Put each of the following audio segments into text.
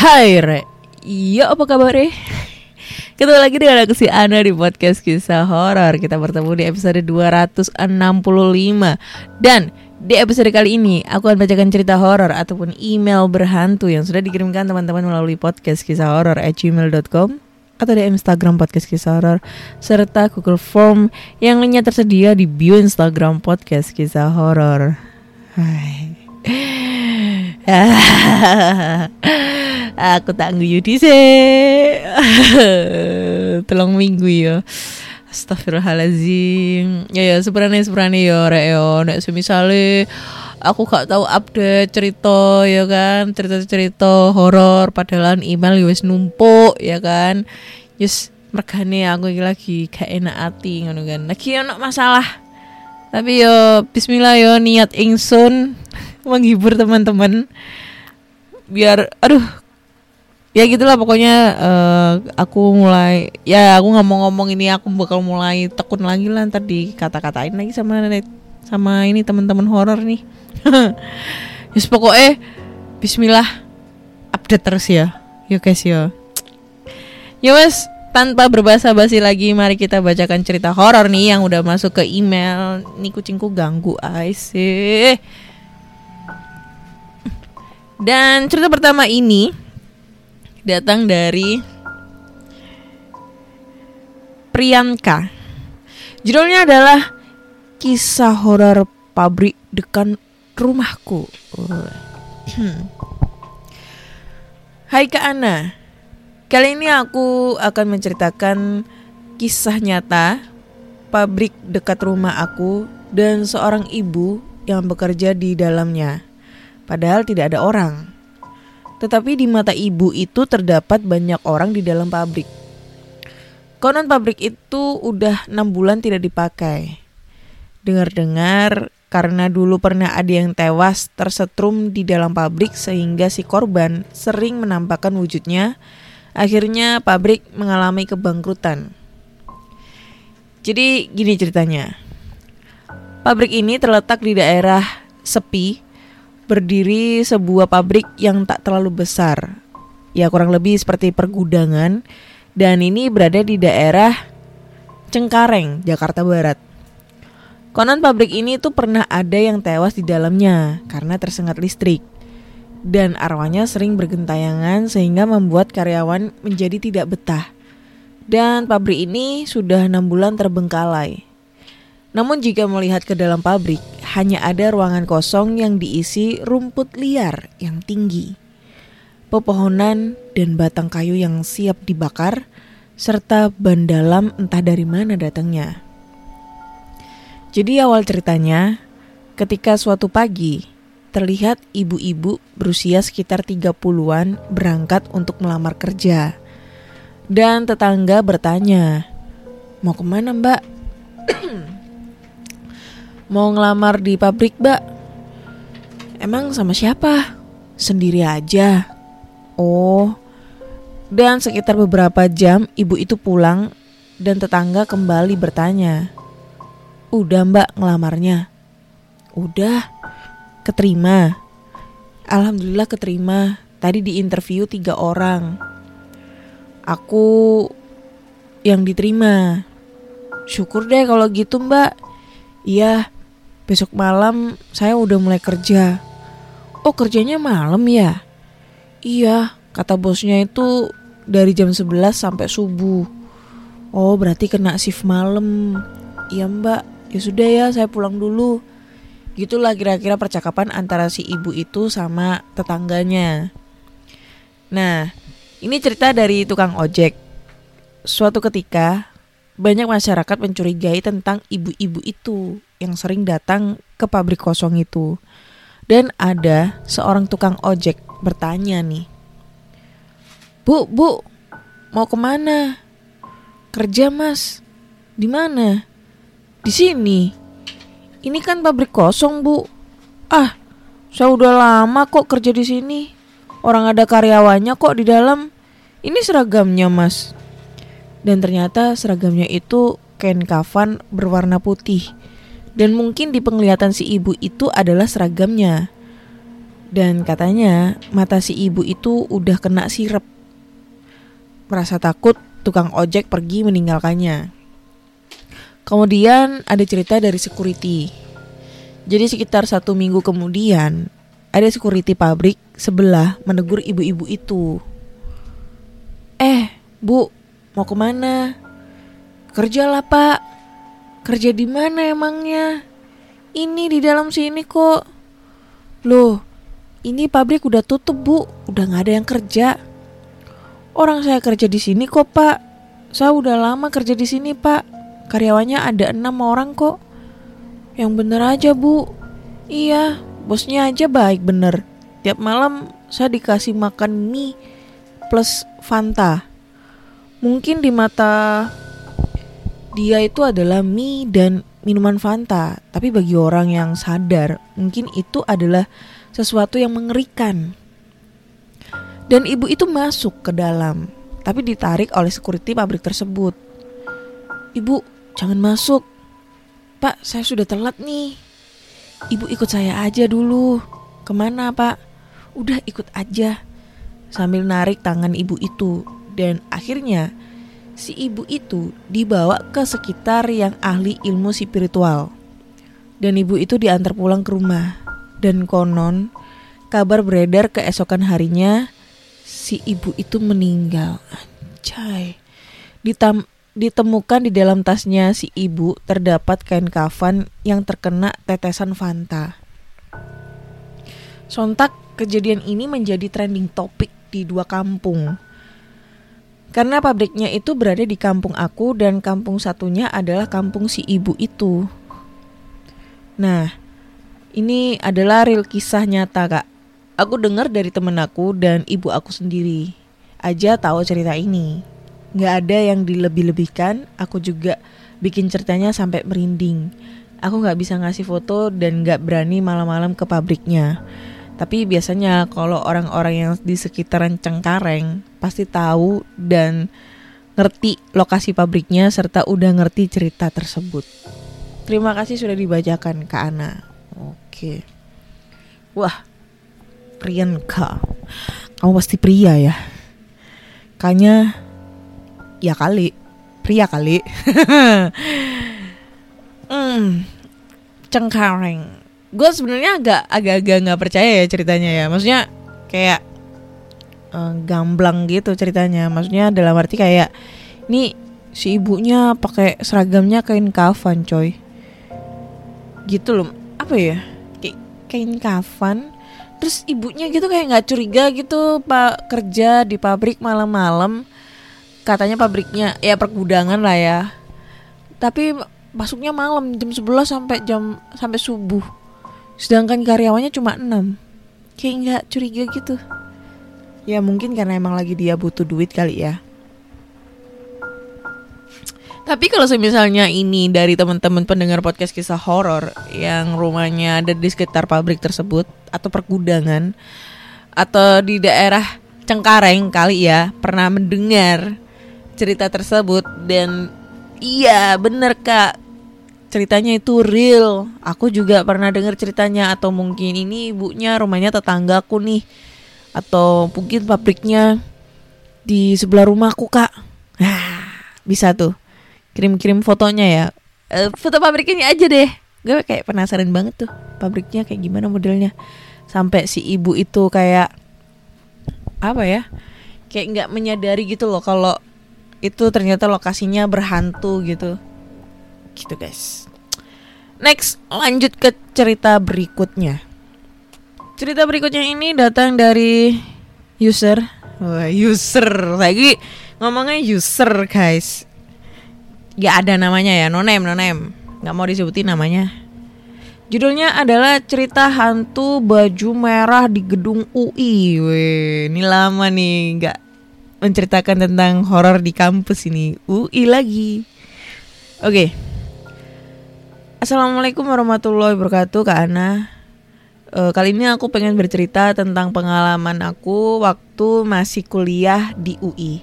Hai Re Iya apa kabar eh? Ketemu lagi dengan aku si Ana di podcast kisah horor. Kita bertemu di episode 265 Dan di episode kali ini aku akan bacakan cerita horor ataupun email berhantu yang sudah dikirimkan teman-teman melalui podcast kisah horor at gmail.com atau di Instagram podcast kisah horor serta Google Form yang lainnya tersedia di bio Instagram podcast kisah horor. Aku tak nguyu dhisik. Telung minggu ya. Astagfirullahalazim. Ya ya sebenarnya sebenarnya ya rek ya nek semisale aku gak tahu update cerita ya kan, cerita-cerita horor padahal email ya wis numpuk ya kan. Yes, mergane aku lagi gak enak hati ngono kan. Lagi ono masalah. Tapi yo bismillah yo niat ingsun menghibur teman-teman biar aduh ya gitulah pokoknya eh, aku mulai ya aku nggak mau ngomong ini aku bakal mulai tekun lagi lah ntar dikata-katain lagi sama sama ini teman-teman horor nih. Yes pokoknya Bismillah update terus ya ya guys ya ya wes tanpa berbahasa basi lagi mari kita bacakan cerita horor nih yang udah masuk ke email. Nih kucingku ganggu sih dan cerita pertama ini datang dari Priyanka. Judulnya adalah Kisah Horor Pabrik Dekat Rumahku. Hai Kak Ana. Kali ini aku akan menceritakan kisah nyata pabrik dekat rumah aku dan seorang ibu yang bekerja di dalamnya. Padahal tidak ada orang. Tetapi di mata ibu itu terdapat banyak orang di dalam pabrik. Konon pabrik itu udah enam bulan tidak dipakai. Dengar-dengar karena dulu pernah ada yang tewas tersetrum di dalam pabrik sehingga si korban sering menampakkan wujudnya. Akhirnya pabrik mengalami kebangkrutan. Jadi gini ceritanya. Pabrik ini terletak di daerah sepi berdiri sebuah pabrik yang tak terlalu besar. Ya kurang lebih seperti pergudangan dan ini berada di daerah Cengkareng, Jakarta Barat. Konon pabrik ini tuh pernah ada yang tewas di dalamnya karena tersengat listrik. Dan arwahnya sering bergentayangan sehingga membuat karyawan menjadi tidak betah. Dan pabrik ini sudah enam bulan terbengkalai. Namun jika melihat ke dalam pabrik, hanya ada ruangan kosong yang diisi rumput liar yang tinggi. Pepohonan dan batang kayu yang siap dibakar, serta ban dalam entah dari mana datangnya. Jadi awal ceritanya, ketika suatu pagi, terlihat ibu-ibu berusia sekitar 30-an berangkat untuk melamar kerja. Dan tetangga bertanya, mau ke mana mbak? Mau ngelamar di pabrik, Mbak. Emang sama siapa? Sendiri aja. Oh. Dan sekitar beberapa jam ibu itu pulang dan tetangga kembali bertanya. Udah mbak ngelamarnya? Udah. Keterima. Alhamdulillah keterima. Tadi di interview tiga orang. Aku yang diterima. Syukur deh kalau gitu mbak. Iya, besok malam saya udah mulai kerja. Oh kerjanya malam ya? Iya, kata bosnya itu dari jam 11 sampai subuh. Oh berarti kena shift malam. Iya mbak, ya sudah ya saya pulang dulu. Gitulah kira-kira percakapan antara si ibu itu sama tetangganya. Nah, ini cerita dari tukang ojek. Suatu ketika, banyak masyarakat mencurigai tentang ibu-ibu itu yang sering datang ke pabrik kosong itu. Dan ada seorang tukang ojek bertanya nih, Bu, bu, mau ke mana? Kerja mas, di mana? Di sini. Ini kan pabrik kosong bu. Ah, saya udah lama kok kerja di sini. Orang ada karyawannya kok di dalam. Ini seragamnya mas. Dan ternyata seragamnya itu kain kafan berwarna putih. Dan mungkin di penglihatan si ibu itu adalah seragamnya. Dan katanya mata si ibu itu udah kena sirep. Merasa takut, tukang ojek pergi meninggalkannya. Kemudian ada cerita dari security. Jadi sekitar satu minggu kemudian ada security pabrik sebelah menegur ibu-ibu itu. Eh, bu, mau ke mana? Kerja lah pak. Kerja di mana emangnya? Ini di dalam sini kok. Loh, ini pabrik udah tutup bu, udah nggak ada yang kerja. Orang saya kerja di sini kok pak. Saya udah lama kerja di sini pak. Karyawannya ada enam orang kok. Yang bener aja bu. Iya, bosnya aja baik bener. Tiap malam saya dikasih makan mie plus Fanta. Mungkin di mata dia itu adalah mie dan minuman Fanta, tapi bagi orang yang sadar, mungkin itu adalah sesuatu yang mengerikan. Dan ibu itu masuk ke dalam, tapi ditarik oleh security pabrik tersebut. Ibu, jangan masuk. Pak, saya sudah telat nih. Ibu ikut saya aja dulu. Ke mana, Pak? Udah ikut aja. Sambil narik tangan ibu itu. Dan akhirnya si ibu itu dibawa ke sekitar yang ahli ilmu spiritual. Dan ibu itu diantar pulang ke rumah. Dan konon kabar beredar keesokan harinya si ibu itu meninggal. Anjay. Ditam ditemukan di dalam tasnya si ibu terdapat kain kafan yang terkena tetesan Fanta. Sontak kejadian ini menjadi trending topik di dua kampung. Karena pabriknya itu berada di kampung aku dan kampung satunya adalah kampung si ibu itu. Nah, ini adalah real kisah nyata kak. Aku dengar dari temen aku dan ibu aku sendiri aja tahu cerita ini. Gak ada yang dilebih-lebihkan, aku juga bikin ceritanya sampai merinding. Aku gak bisa ngasih foto dan gak berani malam-malam ke pabriknya. Tapi biasanya kalau orang-orang yang di sekitaran Cengkareng pasti tahu dan ngerti lokasi pabriknya serta udah ngerti cerita tersebut. Terima kasih sudah dibacakan Kak Ana. Oke. Wah, Priyanka. Kamu pasti pria ya. Kayaknya ya kali. Pria kali. hmm. Cengkareng gue sebenarnya agak agak-agak nggak percaya ya ceritanya ya maksudnya kayak uh, gamblang gitu ceritanya. Maksudnya dalam arti kayak ini si ibunya pakai seragamnya kain kafan coy. Gitu loh. Apa ya? Kayak kain kafan. Terus ibunya gitu kayak nggak curiga gitu pak kerja di pabrik malam-malam. Katanya pabriknya ya pergudangan lah ya. Tapi masuknya malam jam 11 sampai jam sampai subuh. Sedangkan karyawannya cuma 6 Kayak nggak curiga gitu Ya mungkin karena emang lagi dia butuh duit kali ya. Tapi kalau misalnya ini dari teman-teman pendengar podcast kisah horor yang rumahnya ada di sekitar pabrik tersebut atau pergudangan atau di daerah Cengkareng kali ya pernah mendengar cerita tersebut dan iya bener kak. Ceritanya itu real. Aku juga pernah dengar ceritanya atau mungkin ini ibunya rumahnya tetanggaku nih atau mungkin pabriknya di sebelah rumahku kak. Bisa tuh kirim-kirim fotonya ya. E, foto pabriknya aja deh. Gue kayak penasaran banget tuh pabriknya kayak gimana modelnya. Sampai si ibu itu kayak apa ya? Kayak nggak menyadari gitu loh kalau itu ternyata lokasinya berhantu gitu gitu guys Next, lanjut ke cerita berikutnya. Cerita berikutnya ini datang dari user. Wah, user. Lagi ngomongnya user, guys. Gak ada namanya ya, no name, no name. Gak mau disebutin namanya. Judulnya adalah cerita hantu baju merah di gedung UI. Weh, ini lama nih nggak menceritakan tentang horor di kampus ini. UI lagi. Oke. Assalamualaikum warahmatullahi wabarakatuh, Kak Ana. Uh, kali ini aku pengen bercerita tentang pengalaman aku waktu masih kuliah di UI.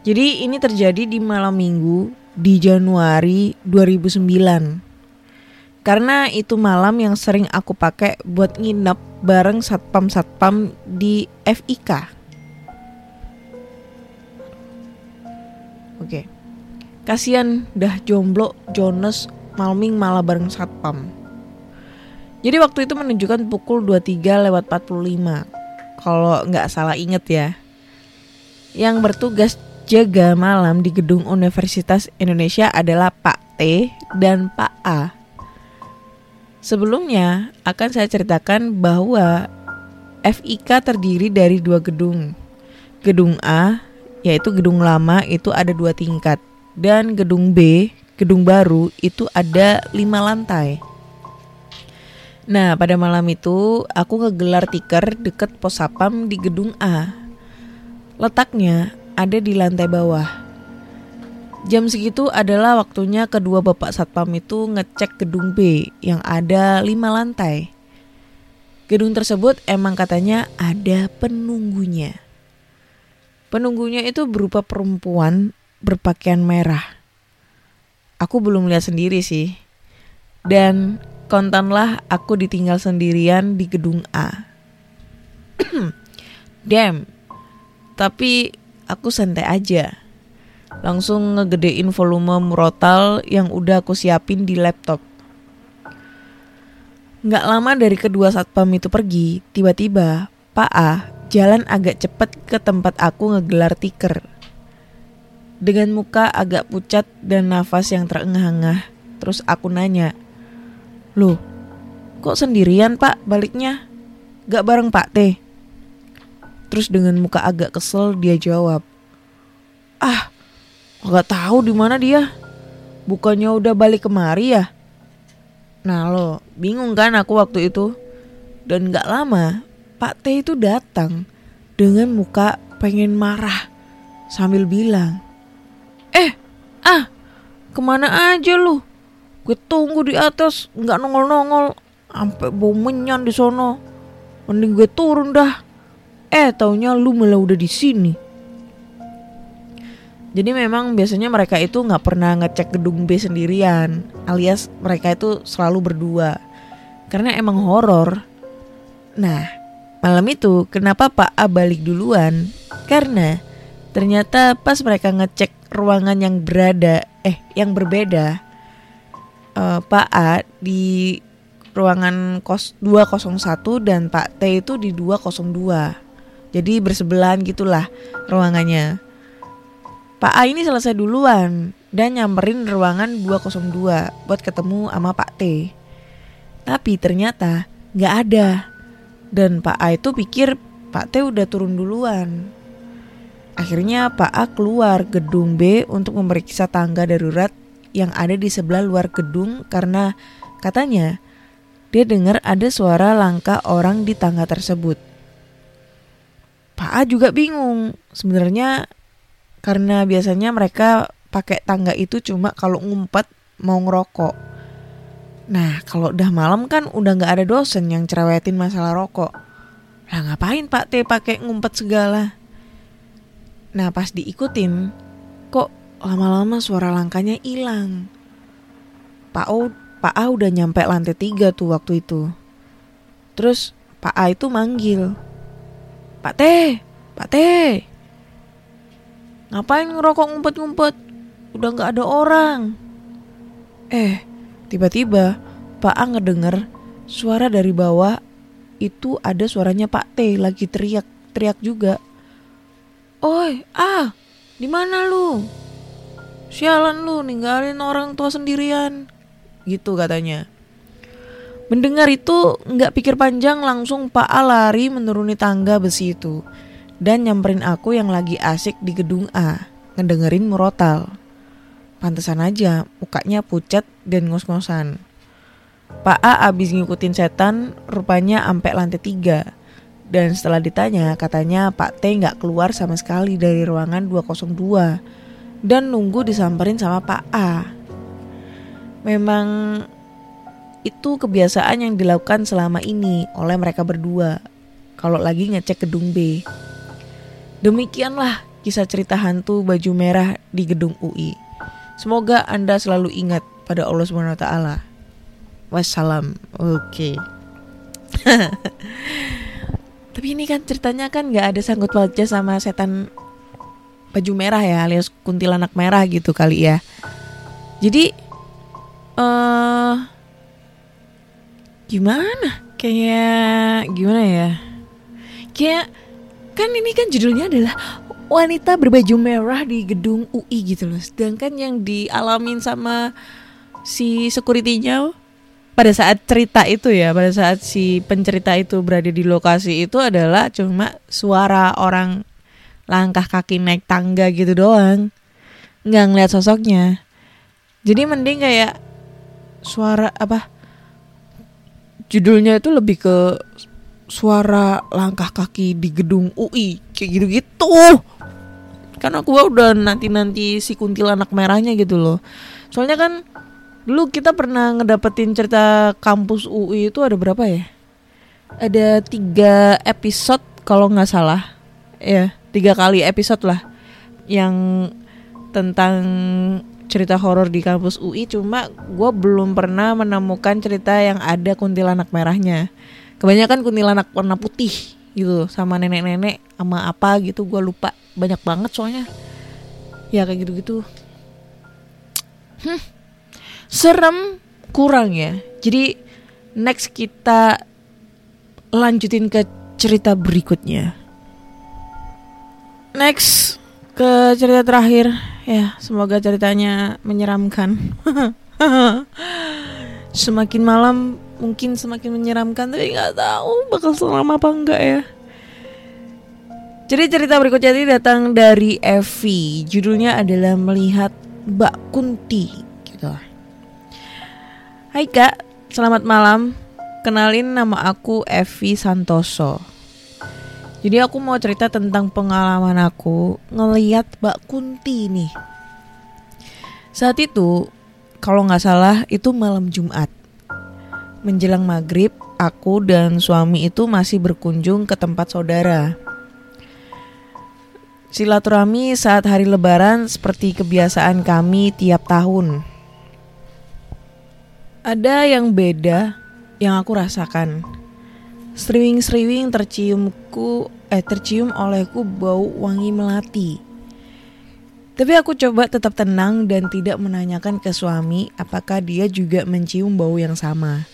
Jadi ini terjadi di malam minggu di Januari 2009. Karena itu malam yang sering aku pakai buat nginep bareng satpam-satpam di FIK. Oke. Kasian dah jomblo Jonas malming malah bareng satpam. Jadi waktu itu menunjukkan pukul 23 lewat 45 Kalau nggak salah inget ya. Yang bertugas jaga malam di gedung Universitas Indonesia adalah Pak T dan Pak A. Sebelumnya akan saya ceritakan bahwa FIK terdiri dari dua gedung. Gedung A yaitu gedung lama itu ada dua tingkat. Dan gedung B, gedung baru itu ada lima lantai Nah, pada malam itu aku ngegelar tiker deket pos sapam di gedung A. Letaknya ada di lantai bawah. Jam segitu adalah waktunya kedua bapak satpam itu ngecek gedung B yang ada lima lantai. Gedung tersebut emang katanya ada penunggunya. Penunggunya itu berupa perempuan berpakaian merah. Aku belum lihat sendiri sih. Dan kontanlah aku ditinggal sendirian di gedung A. Damn. Tapi aku santai aja. Langsung ngegedein volume murotal yang udah aku siapin di laptop. Nggak lama dari kedua satpam itu pergi, tiba-tiba Pak A jalan agak cepet ke tempat aku ngegelar tiker. Dengan muka agak pucat dan nafas yang terengah-engah, terus aku nanya, Loh, kok sendirian pak baliknya? Gak bareng pak T? Terus dengan muka agak kesel dia jawab, Ah, gak tahu di mana dia. Bukannya udah balik kemari ya? Nah lo, bingung kan aku waktu itu? Dan gak lama, Pak T itu datang dengan muka pengen marah sambil bilang, Eh, ah, ke mana aja lu? Gue tunggu di atas nggak nongol nongol sampai bau menyan di sono. Mending gue turun dah. Eh taunya lu malah udah di sini. Jadi memang biasanya mereka itu nggak pernah ngecek gedung B sendirian alias mereka itu selalu berdua. Karena emang horor. Nah malam itu kenapa Pak A balik duluan? Karena ternyata pas mereka ngecek ruangan yang berada eh yang berbeda uh, Pak A di ruangan kos 201 dan Pak T itu di 202. Jadi bersebelahan gitulah ruangannya. Pak A ini selesai duluan dan nyamperin ruangan 202 buat ketemu sama Pak T. Tapi ternyata nggak ada. Dan Pak A itu pikir Pak T udah turun duluan. Akhirnya Pak A keluar gedung B untuk memeriksa tangga darurat yang ada di sebelah luar gedung karena katanya dia dengar ada suara langkah orang di tangga tersebut. Pak A juga bingung. Sebenarnya karena biasanya mereka pakai tangga itu cuma kalau ngumpet mau ngerokok. Nah kalau udah malam kan udah nggak ada dosen yang cerewetin masalah rokok. Lah ngapain Pak T pakai ngumpet segala? Nah pas diikutin, kok lama-lama suara langkahnya hilang. Pak O, Pak A udah nyampe lantai tiga tuh waktu itu. Terus Pak A itu manggil, Pak T, Pak T, ngapain ngerokok ngumpet-ngumpet? Udah nggak ada orang. Eh, tiba-tiba Pak A ngedenger suara dari bawah itu ada suaranya Pak T lagi teriak-teriak juga. Oi, ah, di mana lu? Sialan lu ninggalin orang tua sendirian. gitu katanya. Mendengar itu nggak pikir panjang langsung Pak A lari menuruni tangga besi itu dan nyamperin aku yang lagi asik di gedung A ngedengerin murotal. Pantesan aja mukanya pucat dan ngos-ngosan. Pak A abis ngikutin setan rupanya ampe lantai tiga. Dan setelah ditanya katanya Pak T nggak keluar sama sekali dari ruangan 202 dan nunggu disamperin sama Pak A. Memang itu kebiasaan yang dilakukan selama ini oleh mereka berdua kalau lagi ngecek gedung B. Demikianlah kisah cerita hantu baju merah di gedung UI. Semoga Anda selalu ingat pada Allah taala. Wassalam. Oke. Tapi ini kan ceritanya kan nggak ada sangkut pautnya sama setan baju merah ya alias kuntilanak merah gitu kali ya. Jadi eh uh, gimana? Kayak gimana ya? Kayak kan ini kan judulnya adalah wanita berbaju merah di gedung UI gitu loh. Sedangkan yang dialamin sama si securitynya pada saat cerita itu ya, pada saat si pencerita itu berada di lokasi itu adalah cuma suara orang langkah kaki naik tangga gitu doang. Nggak ngeliat sosoknya. Jadi mending kayak suara apa? Judulnya itu lebih ke suara langkah kaki di gedung UI kayak gitu-gitu karena aku udah nanti-nanti si kuntilanak merahnya gitu loh soalnya kan dulu kita pernah ngedapetin cerita kampus UI itu ada berapa ya ada tiga episode kalau nggak salah ya tiga kali episode lah yang tentang cerita horor di kampus UI cuma gue belum pernah menemukan cerita yang ada kuntilanak merahnya. Kebanyakan kuntilanak warna putih gitu sama nenek-nenek sama apa gitu gue lupa. Banyak banget soalnya. Ya kayak gitu-gitu. Hmm, serem kurang ya jadi next kita lanjutin ke cerita berikutnya next ke cerita terakhir. Ya semoga ceritanya menyeramkan. Semakin malam mungkin semakin menyeramkan tapi nggak tahu bakal selama apa enggak ya. Jadi cerita berikutnya ini datang dari Evi. Judulnya adalah melihat Mbak Kunti gitu. Hai kak. Selamat malam. Kenalin nama aku Evi Santoso jadi aku mau cerita tentang pengalaman aku ngeliat Mbak Kunti nih saat itu kalau nggak salah itu malam Jumat menjelang maghrib, aku dan suami itu masih berkunjung ke tempat saudara. Silaturahmi saat hari lebaran seperti kebiasaan kami tiap tahun. Ada yang beda yang aku rasakan. Sriwing-sriwing terciumku eh tercium olehku bau wangi melati. Tapi aku coba tetap tenang dan tidak menanyakan ke suami apakah dia juga mencium bau yang sama.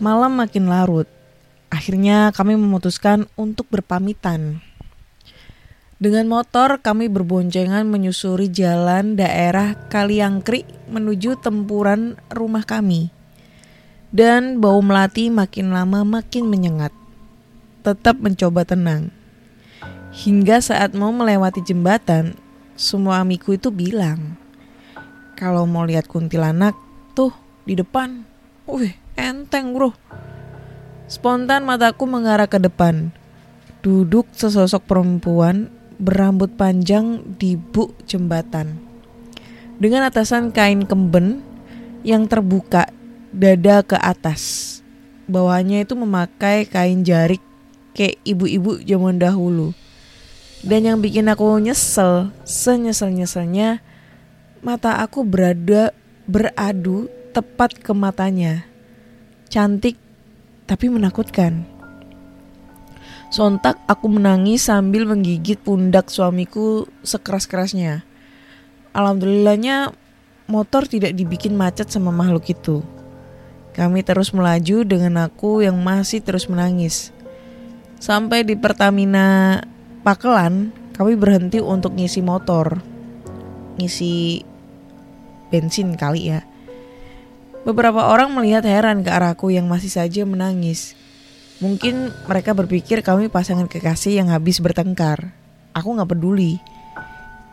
Malam makin larut. Akhirnya kami memutuskan untuk berpamitan. Dengan motor kami berboncengan menyusuri jalan daerah Kaliangkri menuju tempuran rumah kami. Dan bau melati makin lama makin menyengat. Tetap mencoba tenang. Hingga saat mau melewati jembatan, semua amiku itu bilang, kalau mau lihat kuntilanak tuh di depan. Wih, enteng bro. Spontan mataku mengarah ke depan. Duduk sesosok perempuan berambut panjang di buk jembatan. Dengan atasan kain kemben yang terbuka dada ke atas. Bawahnya itu memakai kain jarik kayak ibu-ibu zaman dahulu. Dan yang bikin aku nyesel, senyesel-nyeselnya, mata aku berada beradu tepat ke matanya cantik tapi menakutkan. Sontak aku menangis sambil menggigit pundak suamiku sekeras-kerasnya. Alhamdulillahnya motor tidak dibikin macet sama makhluk itu. Kami terus melaju dengan aku yang masih terus menangis. Sampai di Pertamina Pakelan, kami berhenti untuk ngisi motor. Ngisi bensin kali ya. Beberapa orang melihat heran ke arahku yang masih saja menangis. Mungkin mereka berpikir kami pasangan kekasih yang habis bertengkar. Aku nggak peduli.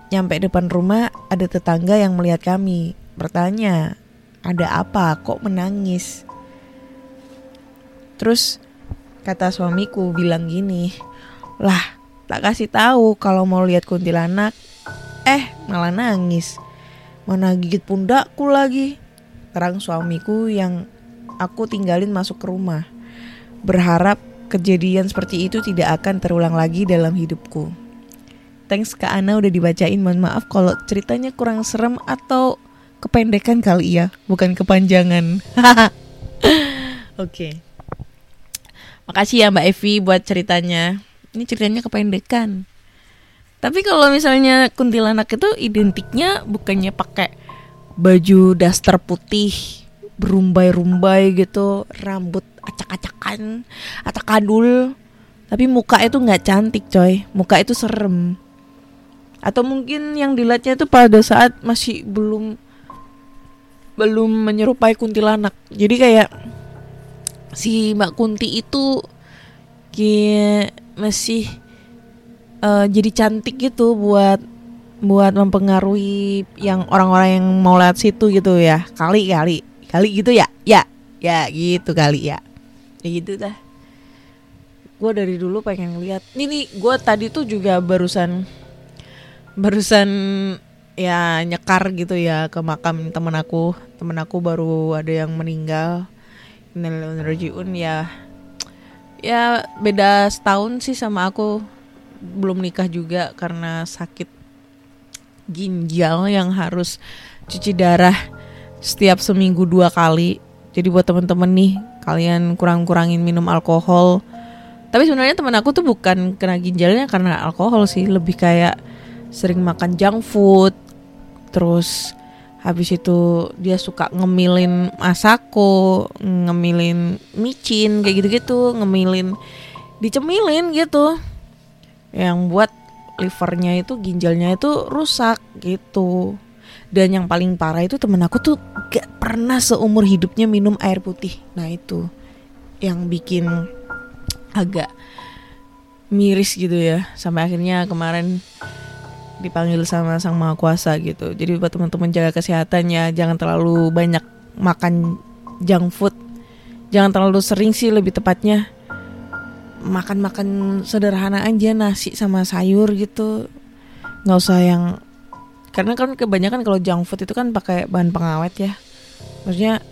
Nyampe depan rumah ada tetangga yang melihat kami. Bertanya, ada apa kok menangis? Terus kata suamiku bilang gini, lah tak kasih tahu kalau mau lihat kuntilanak. Eh malah nangis. Mana gigit pundakku lagi. Terang suamiku yang aku tinggalin masuk ke rumah. Berharap kejadian seperti itu tidak akan terulang lagi dalam hidupku. Thanks Kak Ana udah dibacain. Mohon maaf kalau ceritanya kurang serem atau kependekan kali ya, bukan kepanjangan. Oke. Okay. Makasih ya Mbak Evi buat ceritanya. Ini ceritanya kependekan. Tapi kalau misalnya kuntilanak itu identiknya bukannya pakai baju daster putih berumbai-rumbai gitu rambut acak-acakan atau kadul tapi muka itu nggak cantik coy muka itu serem atau mungkin yang dilihatnya itu pada saat masih belum belum menyerupai kuntilanak. Jadi kayak si Mbak Kunti itu kayak masih uh, jadi cantik gitu buat buat mempengaruhi yang orang-orang yang mau lihat situ gitu ya. Kali kali kali gitu ya? Ya ya gitu kali ya. Ya gitu dah. Gue dari dulu pengen lihat. Ini gue tadi tuh juga barusan barusan ya nyekar gitu ya ke makam temen aku temen aku baru ada yang meninggal un ya ya beda setahun sih sama aku belum nikah juga karena sakit ginjal yang harus cuci darah setiap seminggu dua kali. Jadi buat temen-temen nih, kalian kurang-kurangin minum alkohol. Tapi sebenarnya temen aku tuh bukan kena ginjalnya karena alkohol sih, lebih kayak sering makan junk food. Terus habis itu dia suka ngemilin masako, ngemilin micin kayak gitu-gitu, ngemilin dicemilin gitu. Yang buat livernya itu ginjalnya itu rusak gitu. Dan yang paling parah itu temen aku tuh gak pernah seumur hidupnya minum air putih. Nah itu yang bikin agak miris gitu ya. Sampai akhirnya kemarin dipanggil sama sang maha kuasa gitu. Jadi buat teman-teman jaga kesehatannya jangan terlalu banyak makan junk food. Jangan terlalu sering sih lebih tepatnya makan-makan sederhana aja nasi sama sayur gitu. Nggak usah yang karena kan kebanyakan kalau junk food itu kan pakai bahan pengawet ya. Maksudnya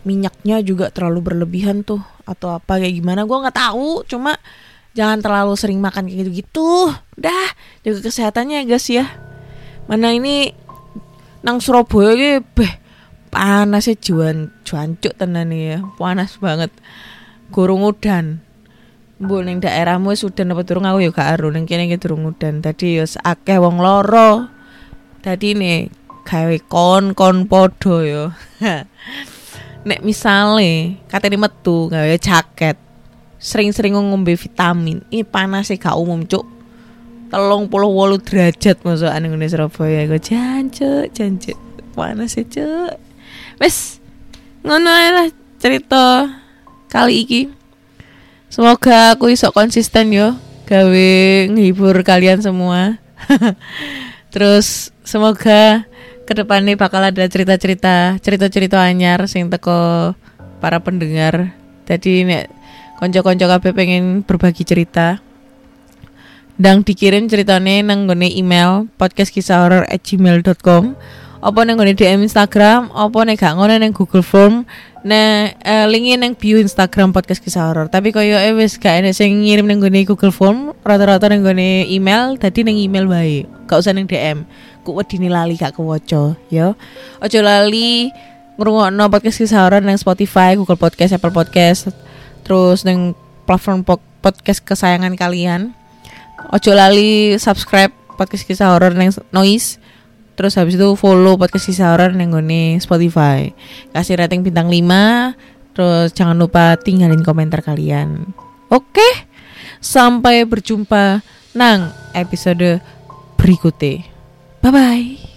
minyaknya juga terlalu berlebihan tuh atau apa kayak gimana gue nggak tahu. Cuma jangan terlalu sering makan kayak gitu gitu dah jaga kesehatannya ya guys ya mana ini nang Surabaya gitu beh panasnya juan cuancuk tenan ya panas banget gurung udan Bu ning daerahmu sudah apa turun aku ya gak aru ning kene iki durung udan. Dadi ya akeh wong loro. Dadi nih gawe kon-kon podo ya. Nek misale katene metu gawe jaket. Sering-sering ngombe vitamin. Ini panas sih gak umum, Cuk. Telung puluh wolu derajat masuk ane ngene Surabaya gue jancuk jancuk panas sih cuk wes ngono lah cerita kali iki Semoga aku iso konsisten yo gawe ngehibur kalian semua. Terus semoga ke depannya bakal ada cerita-cerita cerita-cerita anyar sing teko para pendengar. Jadi nek konco-konco kabeh pengen berbagi cerita dan dikirim ceritanya nang email podcastkisahhoror@gmail.com apa nang ngone DM Instagram, apa nek gak ngono nang Google Form. Nah, uh, linknya nang bio Instagram podcast kisah horor. Tapi koyo eh wis gak enek sing ngirim nang ngone Google Form, rata-rata nang ngone email, tadi nang email bae. Gak usah nang DM. Ku wedine lali gak kewoco, ya. Ojo lali ngrungokno podcast kisah horor nang Spotify, Google Podcast, Apple Podcast, terus nang platform podcast kesayangan kalian. Ojo lali subscribe podcast kisah horor nang Noise Terus habis itu follow podcast kisah horor yang gue Spotify. Kasih rating bintang 5. Terus jangan lupa tinggalin komentar kalian. Oke. Sampai berjumpa nang episode berikutnya. Bye bye.